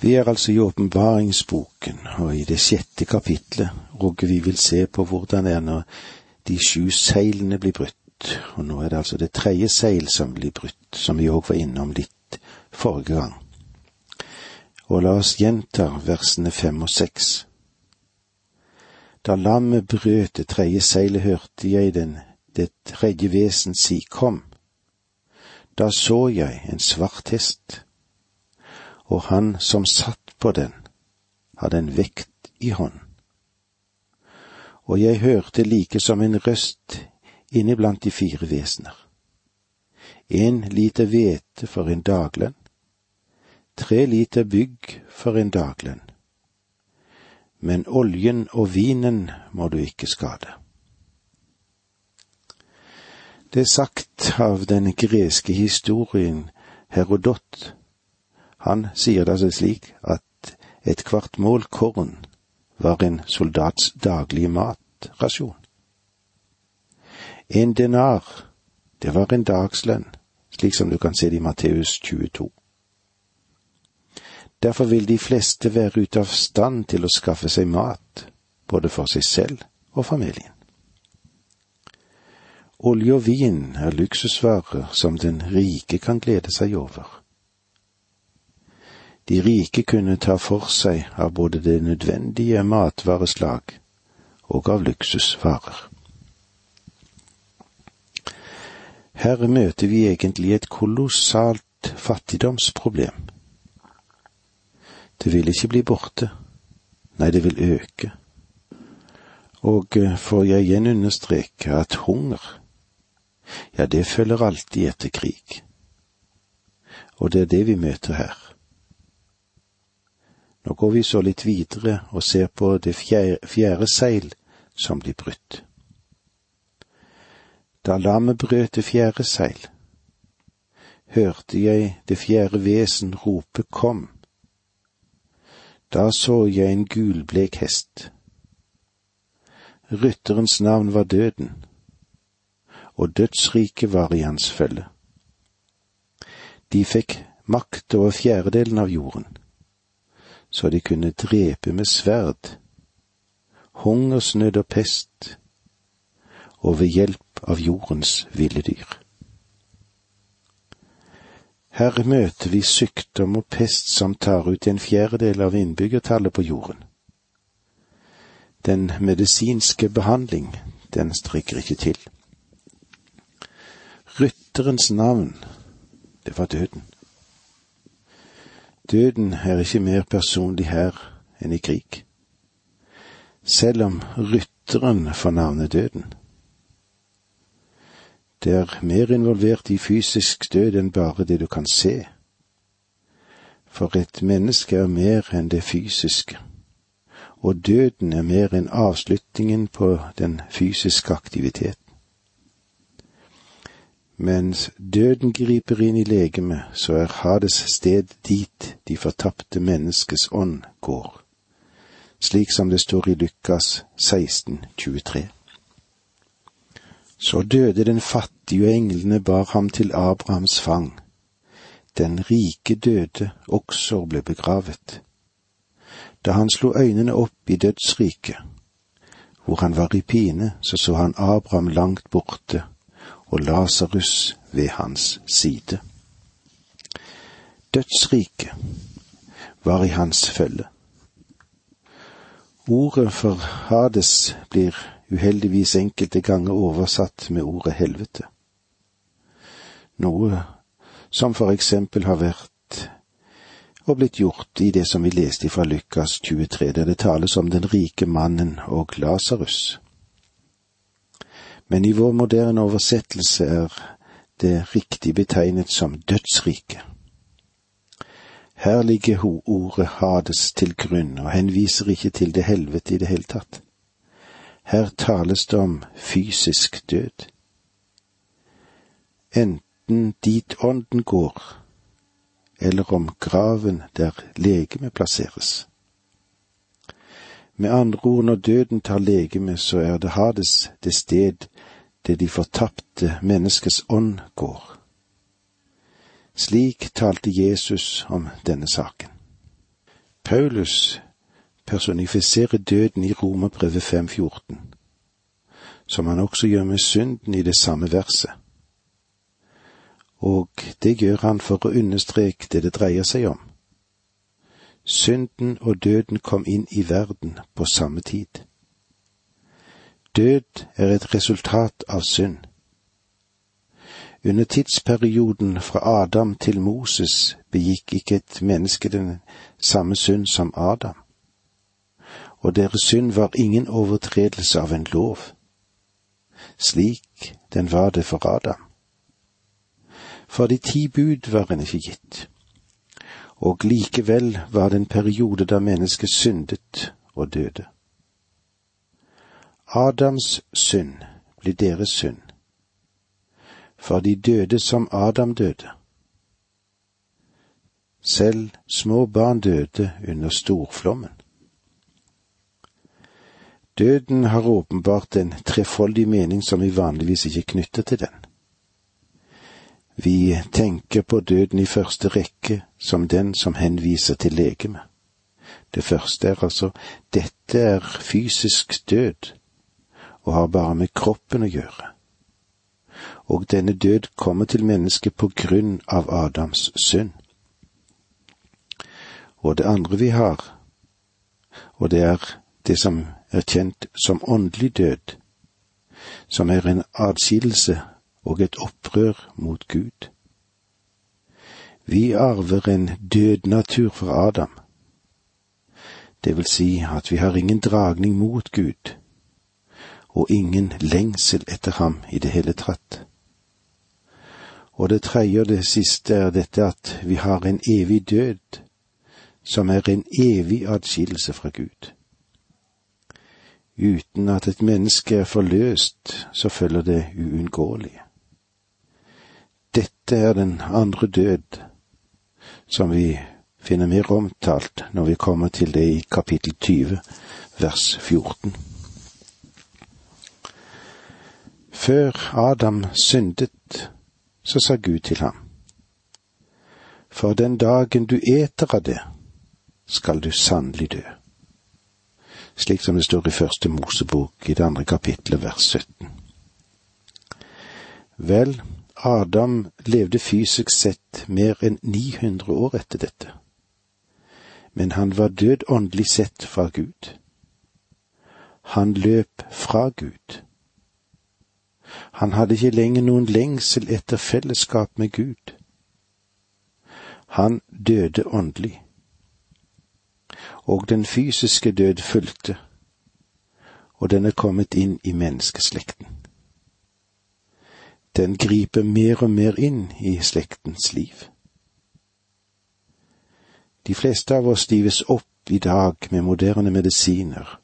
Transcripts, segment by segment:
Vi er altså i åpenbaringsboken, og i det sjette kapitlet, og vi vil se på hvordan det er når de sju seilene blir brutt, og nå er det altså det tredje seil som blir brutt, som vi òg var innom litt forrige gang. Og la oss gjenta versene fem og seks. Da lammet brøt det tredje seilet, hørte jeg den, det tredje vesen si kom. Da så jeg en svart hest og han som satt på den, hadde en vekt i hånd. Og jeg hørte like som en røst inniblant de fire vesener. En liter hvete for en daglønn, tre liter bygg for en daglønn. Men oljen og vinen må du ikke skade. Det er sagt av den greske historien Herodot han sier det altså slik at et kvart mål korn var en soldats daglige matrasjon. En denar, det var en dagslønn, slik som du kan se det i Matteus 22. Derfor vil de fleste være ute av stand til å skaffe seg mat, både for seg selv og familien. Olje og vin er luksusvarer som den rike kan glede seg over. De rike kunne ta for seg av både det nødvendige matvareslag og av luksusvarer. Her møter vi egentlig et kolossalt fattigdomsproblem. Det vil ikke bli borte, nei, det vil øke. Og eh, får jeg igjen understreke at hunger, ja, det følger alltid etter krig. Og det er det vi møter her. Nå går vi så litt videre og ser på det fjerde, fjerde seil som blir brutt. Da lammet brøt det fjerde seil, hørte jeg det fjerde vesen rope kom. Da så jeg en gulblek hest. Rytterens navn var Døden, og dødsriket var i hans følge. De fikk makt over fjerdedelen av jorden så de kunne drepe med sverd, hungersnød og pest, og ved hjelp av jordens ville dyr. Her møter vi sykdom og pest som tar ut en fjerdedel av innbyggertallet på jorden. Den medisinske behandling, den strikker ikke til. Rytterens navn, det var døden. Døden er ikke mer personlig her enn i krig. Selv om rytteren får navnet døden. Det er mer involvert i fysisk død enn bare det du kan se. For et menneske er mer enn det fysiske, og døden er mer enn avslutningen på den fysiske aktiviteten. Mens døden griper inn i legemet, så er Hades sted dit de fortapte menneskes ånd går, slik som det står i Lukas 16, 23. Så døde den fattige, og englene bar ham til Abrahams fang. Den rike døde også og ble begravet. Da han slo øynene opp i dødsriket, hvor han var i pine, så så han Abraham langt borte og Lasarus ved hans side. Dødsriket var i hans følge. Ordet for Hades blir uheldigvis enkelte ganger oversatt med ordet helvete, noe som for eksempel har vært og blitt gjort i det som vi leste fra Lukas 23, der det tales om den rike mannen og Lasarus men i vår moderne oversettelse er det riktig betegnet som dødsriket. Her ligger ordet Hades til grunn og henviser ikke til det helvete i det hele tatt. Her tales det om fysisk død. Enten dit ånden går, eller om graven der legemet plasseres. Med andre ord, når døden tar legeme, så er det Hades det sted det de fortapte menneskets ånd går. Slik talte Jesus om denne saken. Paulus personifiserer døden i Romerbrevet 5.14, som han også gjør med synden i det samme verset. Og det gjør han for å understreke det det dreier seg om. Synden og døden kom inn i verden på samme tid. Død er et resultat av synd. Under tidsperioden fra Adam til Moses begikk ikke et menneske den samme synd som Adam, og deres synd var ingen overtredelse av en lov, slik den var det for Adam. For de ti bud var en ikke gitt, og likevel var det en periode da mennesket syndet og døde. Adams synd blir deres synd, for de døde som Adam døde. Selv små barn døde under storflommen. Døden har åpenbart en trefoldig mening som vi vanligvis ikke knytter til den. Vi tenker på døden i første rekke som den som henviser til legeme. Det første er altså dette er fysisk død og har bare med kroppen å gjøre. Og denne død kommer til mennesket på grunn av Adams synd. Og det andre vi har, og det er det som er kjent som åndelig død, som er en adskillelse og et opprør mot Gud. Vi arver en død natur fra Adam. Det vil si at vi har ingen dragning mot Gud, og ingen lengsel etter ham i det hele tatt. Og det tredje og det siste er dette at vi har en evig død, som er en evig adskillelse fra Gud. Uten at et menneske er forløst, så følger det uunngåelige. Dette er den andre død, som vi finner mer omtalt når vi kommer til det i kapittel 20, vers 14. Før Adam syndet, så sa Gud til ham, For den dagen du eter av det, skal du sannelig dø. Slik som det står i første Mosebok i det andre kapittelet, vers 17. Vel, Adam levde fysisk sett mer enn 900 år etter dette, men han var død åndelig sett fra Gud. Han løp fra Gud. Han hadde ikke lenger noen lengsel etter fellesskap med Gud. Han døde åndelig. Og den fysiske død fulgte, og den er kommet inn i menneskeslekten den griper mer og mer inn i slektens liv. De fleste av oss stives opp i dag med moderne medisiner,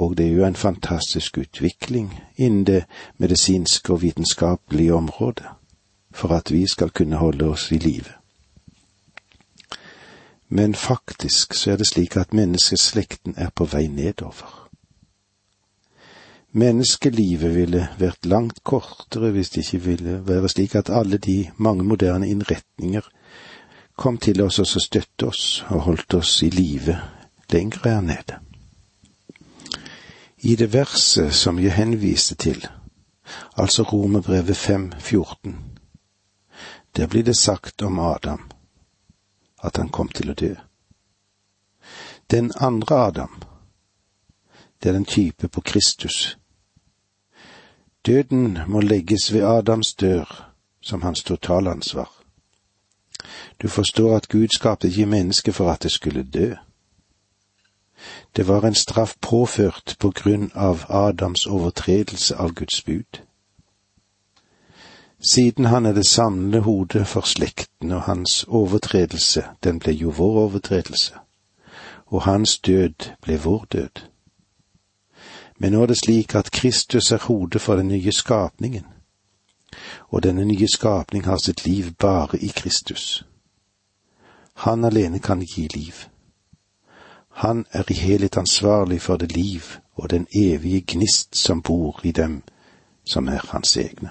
og det er jo en fantastisk utvikling innen det medisinske og vitenskapelige området for at vi skal kunne holde oss i live. Men faktisk så er det slik at menneskeslekten er på vei nedover. Menneskelivet ville vært langt kortere hvis det ikke ville være slik at alle de mange moderne innretninger kom til oss og støtte oss og holdt oss i live lenger her nede. I det verset som jeg henviste til, altså Romerbrevet 5,14, der blir det sagt om Adam at han kom til å dø. Den andre Adam, det er den type på Kristus Døden må legges ved Adams dør som hans totalansvar. Du forstår at Gud skapte ikke mennesket for at det skulle dø. Det var en straff påført på grunn av Adams overtredelse av Guds bud. Siden han er det samlende hodet for slekten og hans overtredelse, den ble jo vår overtredelse, og hans død ble vår død. Men nå er det slik at Kristus er hodet for den nye skapningen, og denne nye skapning har sitt liv bare i Kristus. Han alene kan gi liv. Han er i helhet ansvarlig for det liv og den evige gnist som bor i dem som er hans egne.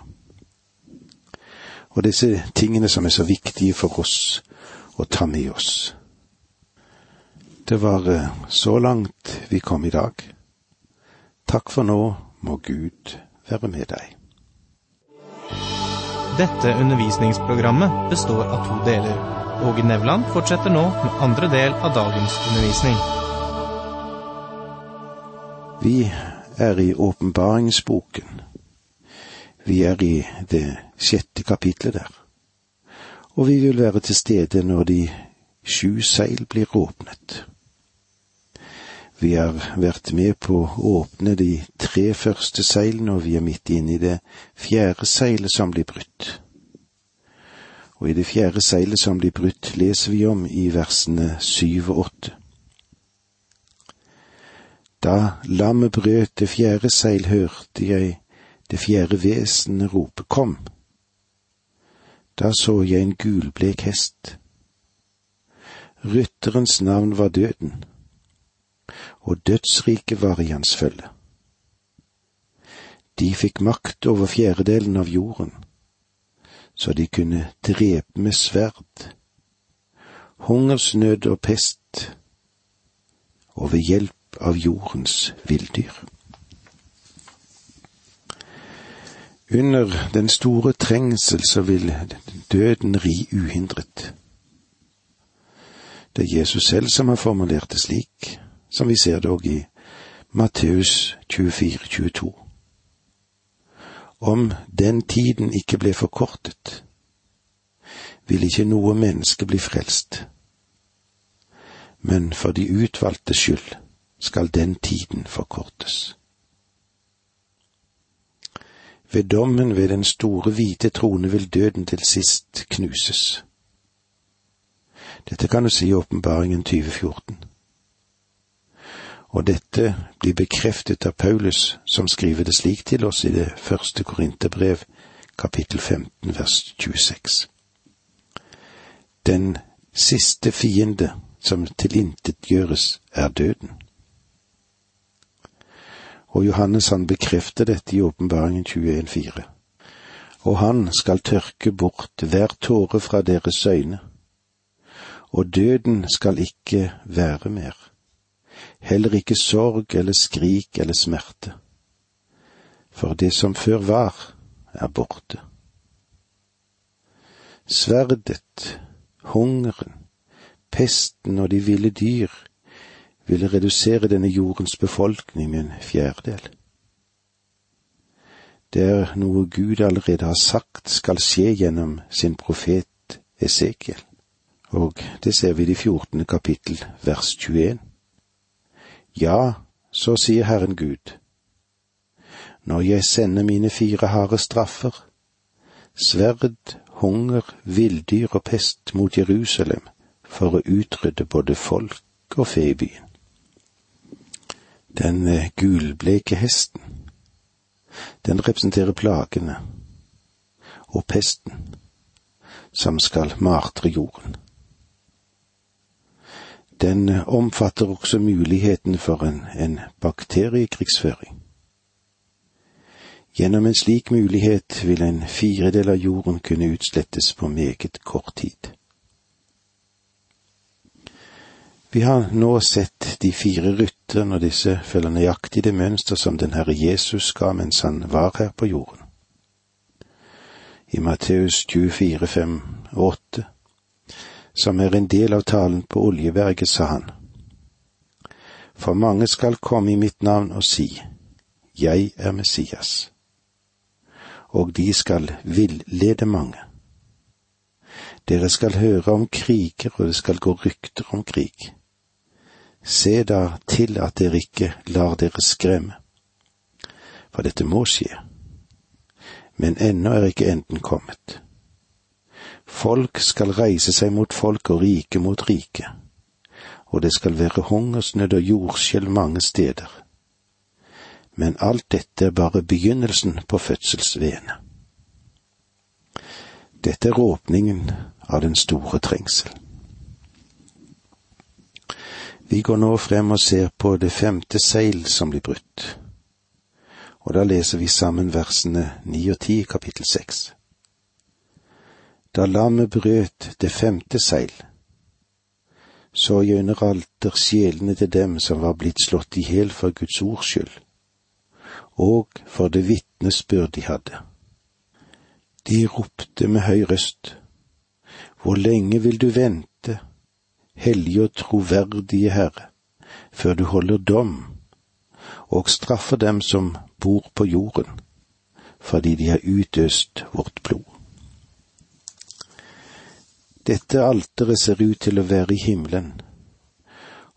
Og disse tingene som er så viktige for oss å ta med oss. Det var eh, så langt vi kom i dag. Takk for nå, må Gud være med deg. Dette undervisningsprogrammet består av to deler. Åge Nevland fortsetter nå med andre del av dagens undervisning. Vi er i åpenbaringsboken. Vi er i det sjette kapitlet der. Og vi vil være til stede når de sju seil blir åpnet. Vi har vært med på å åpne de tre første seilene, og vi er midt inne i det fjerde seilet som blir brutt. Og i det fjerde seilet som blir brutt, leser vi om i versene syv og åtte. Da lammet brøt det fjerde seil, hørte jeg det fjerde vesenet rope Kom. Da så jeg en gulblek hest. Rytterens navn var Døden og dødsriket var i hans følge. De fikk makt over fjerdedelen av jorden, så de kunne drepe med sverd, hungersnød og pest, og ved hjelp av jordens villdyr. Under den store trengsel så vil døden ri uhindret. Det er Jesus selv som har formulert det slik som vi ser òg i Matteus 24, 22. Om den tiden ikke ble forkortet, vil ikke noe menneske bli frelst, men for de utvalgte skyld skal den tiden forkortes. Ved dommen ved den store hvite trone vil døden til sist knuses. Dette kan du si i Åpenbaringen 2014. Og dette blir bekreftet av Paulus, som skriver det slik til oss i det første Korinterbrev, kapittel 15, vers 26. Den siste fiende som tilintetgjøres, er døden. Og Johannes han bekrefter dette i åpenbaringen 21,4. Og han skal tørke bort hver tåre fra deres øyne, og døden skal ikke være mer heller ikke sorg eller skrik eller smerte. For det som før var, er borte. Sverdet, hungeren, pesten og de ville dyr ville redusere denne jordens befolkning med en fjerdedel. Det er noe Gud allerede har sagt skal skje gjennom sin profet Esekiel, og det ser vi i det fjortende kapittel vers 21. Ja, så sier Herren Gud, når jeg sender mine fire harde straffer, sverd, hunger, villdyr og pest mot Jerusalem for å utrydde både folk og fe i byen. Den eh, gulbleke hesten, den representerer plagene og pesten som skal martre jorden. Den omfatter også muligheten for en, en bakteriekrigsføring. Gjennom en slik mulighet vil en firedel av jorden kunne utslettes på meget kort tid. Vi har nå sett de fire rytterne, og disse følger nøyaktig det mønster som den Herre Jesus ga mens han var her på jorden. I Matteus 24, 5 og 8 som er en del av talen på Oljeberget, sa han. For mange skal komme i mitt navn og si, Jeg er Messias, og de skal villede mange. Dere skal høre om kriger, og det skal gå rykter om krig. Se da til at dere ikke lar dere skremme, for dette må skje. Men ennå er ikke enden kommet. Folk skal reise seg mot folk og rike mot rike, og det skal være hungersnød og jordskjelv mange steder. Men alt dette er bare begynnelsen på fødselsveene. Dette er åpningen av den store trengsel. Vi går nå frem og ser på det femte seil som blir brutt, og da leser vi sammen versene ni og ti i kapittel seks. Da lammet brøt det femte seil, så jeg under alter sjelene til dem som var blitt slått i hjel for Guds ords skyld, og for det vitnesbyrd de hadde. De ropte med høy røst, Hvor lenge vil du vente, hellige og troverdige Herre, før du holder dom og straffer dem som bor på jorden, fordi de har utøst vårt blod. Dette alteret ser ut til å være i himmelen,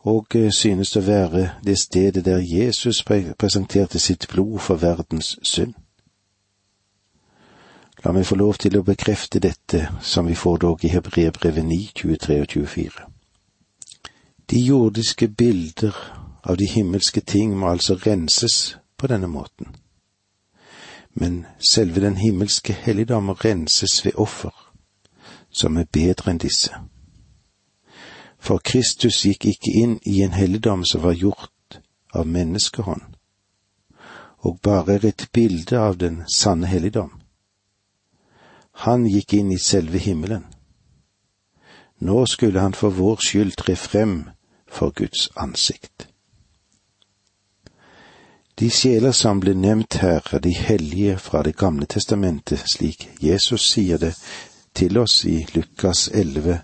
og eh, synes å være det stedet der Jesus presenterte sitt blod for verdens synd. La meg få lov til å bekrefte dette, som vi får dog i Hebreerbrevet 9, 23 og 24. De jordiske bilder av de himmelske ting må altså renses på denne måten. Men selve den himmelske helligdom renses ved offer, som er bedre enn disse. For Kristus gikk ikke inn i en helligdom som var gjort av menneskehånd, og bare er et bilde av den sanne helligdom. Han gikk inn i selve himmelen. Nå skulle han for vår skyld tre frem for Guds ansikt. De sjeler som ble nevnt her, er de hellige fra Det gamle testamentet, slik Jesus sier det til oss i Lukas 11,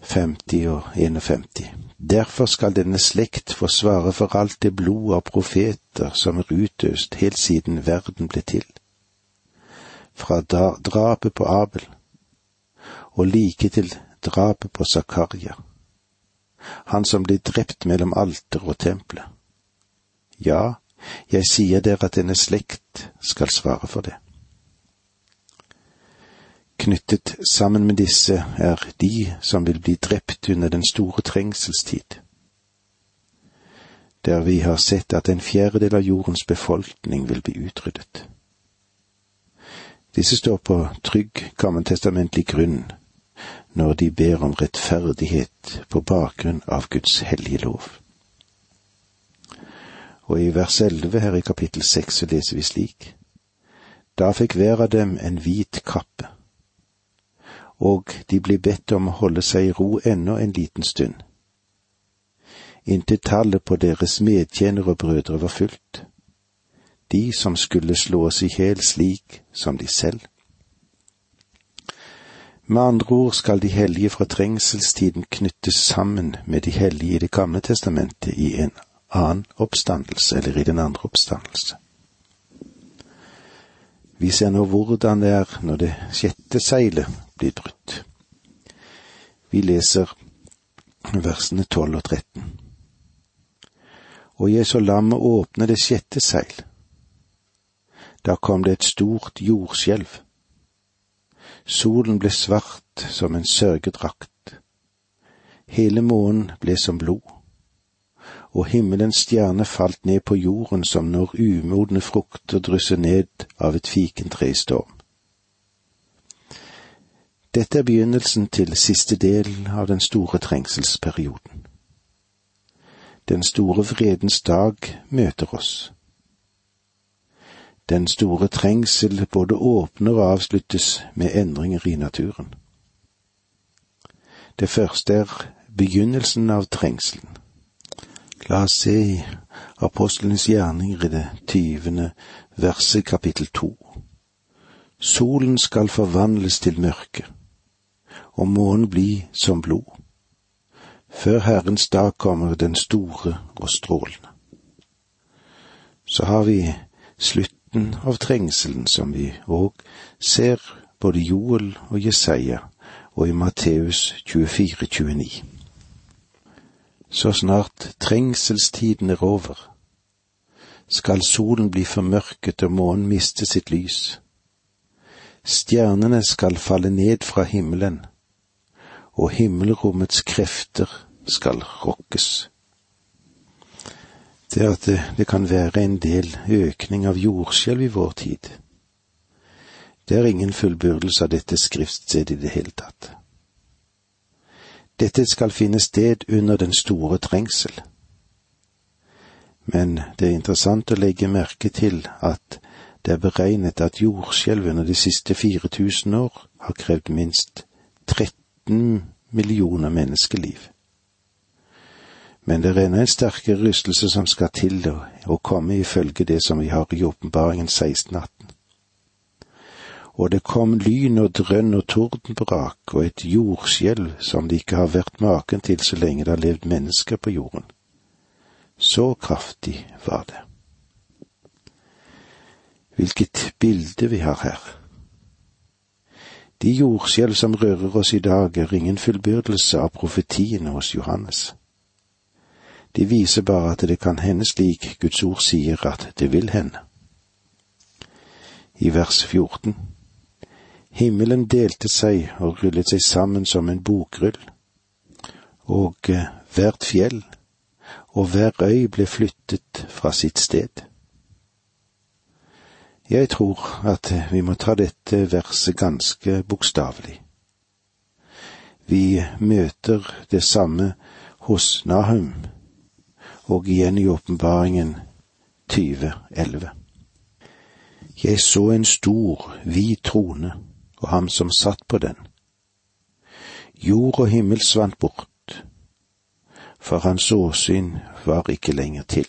50 og 51. Derfor skal denne slekt få svare for alt det blod av profeter som er utøst helt siden verden ble til. Fra drapet på Abel og like til drapet på Zakaria, han som ble drept mellom alter og tempelet. Ja, jeg sier dere at denne slekt skal svare for det. Knyttet sammen med disse er de som vil bli drept under den store trengselstid, der vi har sett at en fjerdedel av jordens befolkning vil bli utryddet. Disse står på trygg gammeltestamentlig grunn når de ber om rettferdighet på bakgrunn av Guds hellige lov. Og i vers elleve her i kapittel seks så leser vi slik. Da fikk hver av dem en hvit kappe, og de blir bedt om å holde seg i ro ennå en liten stund, inntil tallet på deres medtjenere og brødre var fullt, de som skulle slås i hjel slik som de selv. Med andre ord skal de hellige fra trengselstiden knyttes sammen med de hellige i Det gamle testamentet i en annen oppstandelse, eller i den andre oppstandelse. Vi ser nå hvordan det er når det sjette seilet blir brutt. Vi leser versene tolv og tretten. Og jeg så lammet åpne det sjette seil. Da kom det et stort jordskjelv. Solen ble svart som en sørgedrakt. Hele månen ble som blod og himmelens stjerne falt ned på jorden som når umodne frukter drysser ned av et fikentre i storm. Dette er begynnelsen til siste del av den store trengselsperioden. Den store vredens dag møter oss. Den store trengsel både åpner og avsluttes med endringer i naturen. Det første er begynnelsen av trengselen. La oss se i apostlenes gjerninger i det tyvende verset kapittel to. Solen skal forvandles til mørke, og månen bli som blod. Før Herrens dag kommer den store og strålende. Så har vi slutten av trengselen som vi òg ser både Joel og Jesaja og i Matteus 24, 29 så snart trengselstiden er over, skal solen bli formørket og månen miste sitt lys. Stjernene skal falle ned fra himmelen, og himmelrommets krefter skal rokkes. Det at det, det kan være en del økning av jordskjelv i vår tid, det er ingen fullbyrdelse av dette skriftstedet i det hele tatt. Dette skal finne sted under den store trengsel. Men det er interessant å legge merke til at det er beregnet at jordskjelv under de siste 4000 år har krevd minst 13 millioner menneskeliv. Men det renner en sterkere rystelse som skal til å komme ifølge det som vi har i åpenbaringen 1618. Og det kom lyn og drønn og tordenbrak og et jordskjelv som det ikke har vært maken til så lenge det har levd mennesker på jorden. Så kraftig var det. Hvilket bilde vi har her. De jordskjelv som rører oss i dag, er ingen fullbyrdelse av profetiene hos Johannes. De viser bare at det kan hende slik Guds ord sier at det vil hende. I vers 14 Himmelen delte seg og rullet seg sammen som en bokrull, og eh, hvert fjell og hver øy ble flyttet fra sitt sted. Jeg tror at vi må ta dette verset ganske bokstavelig. Vi møter det samme hos Nahum og igjen i åpenbaringen 2011. Jeg så en stor, vid trone og ham som satt på den. Jord og himmel svant bort, for hans åsyn var ikke lenger til.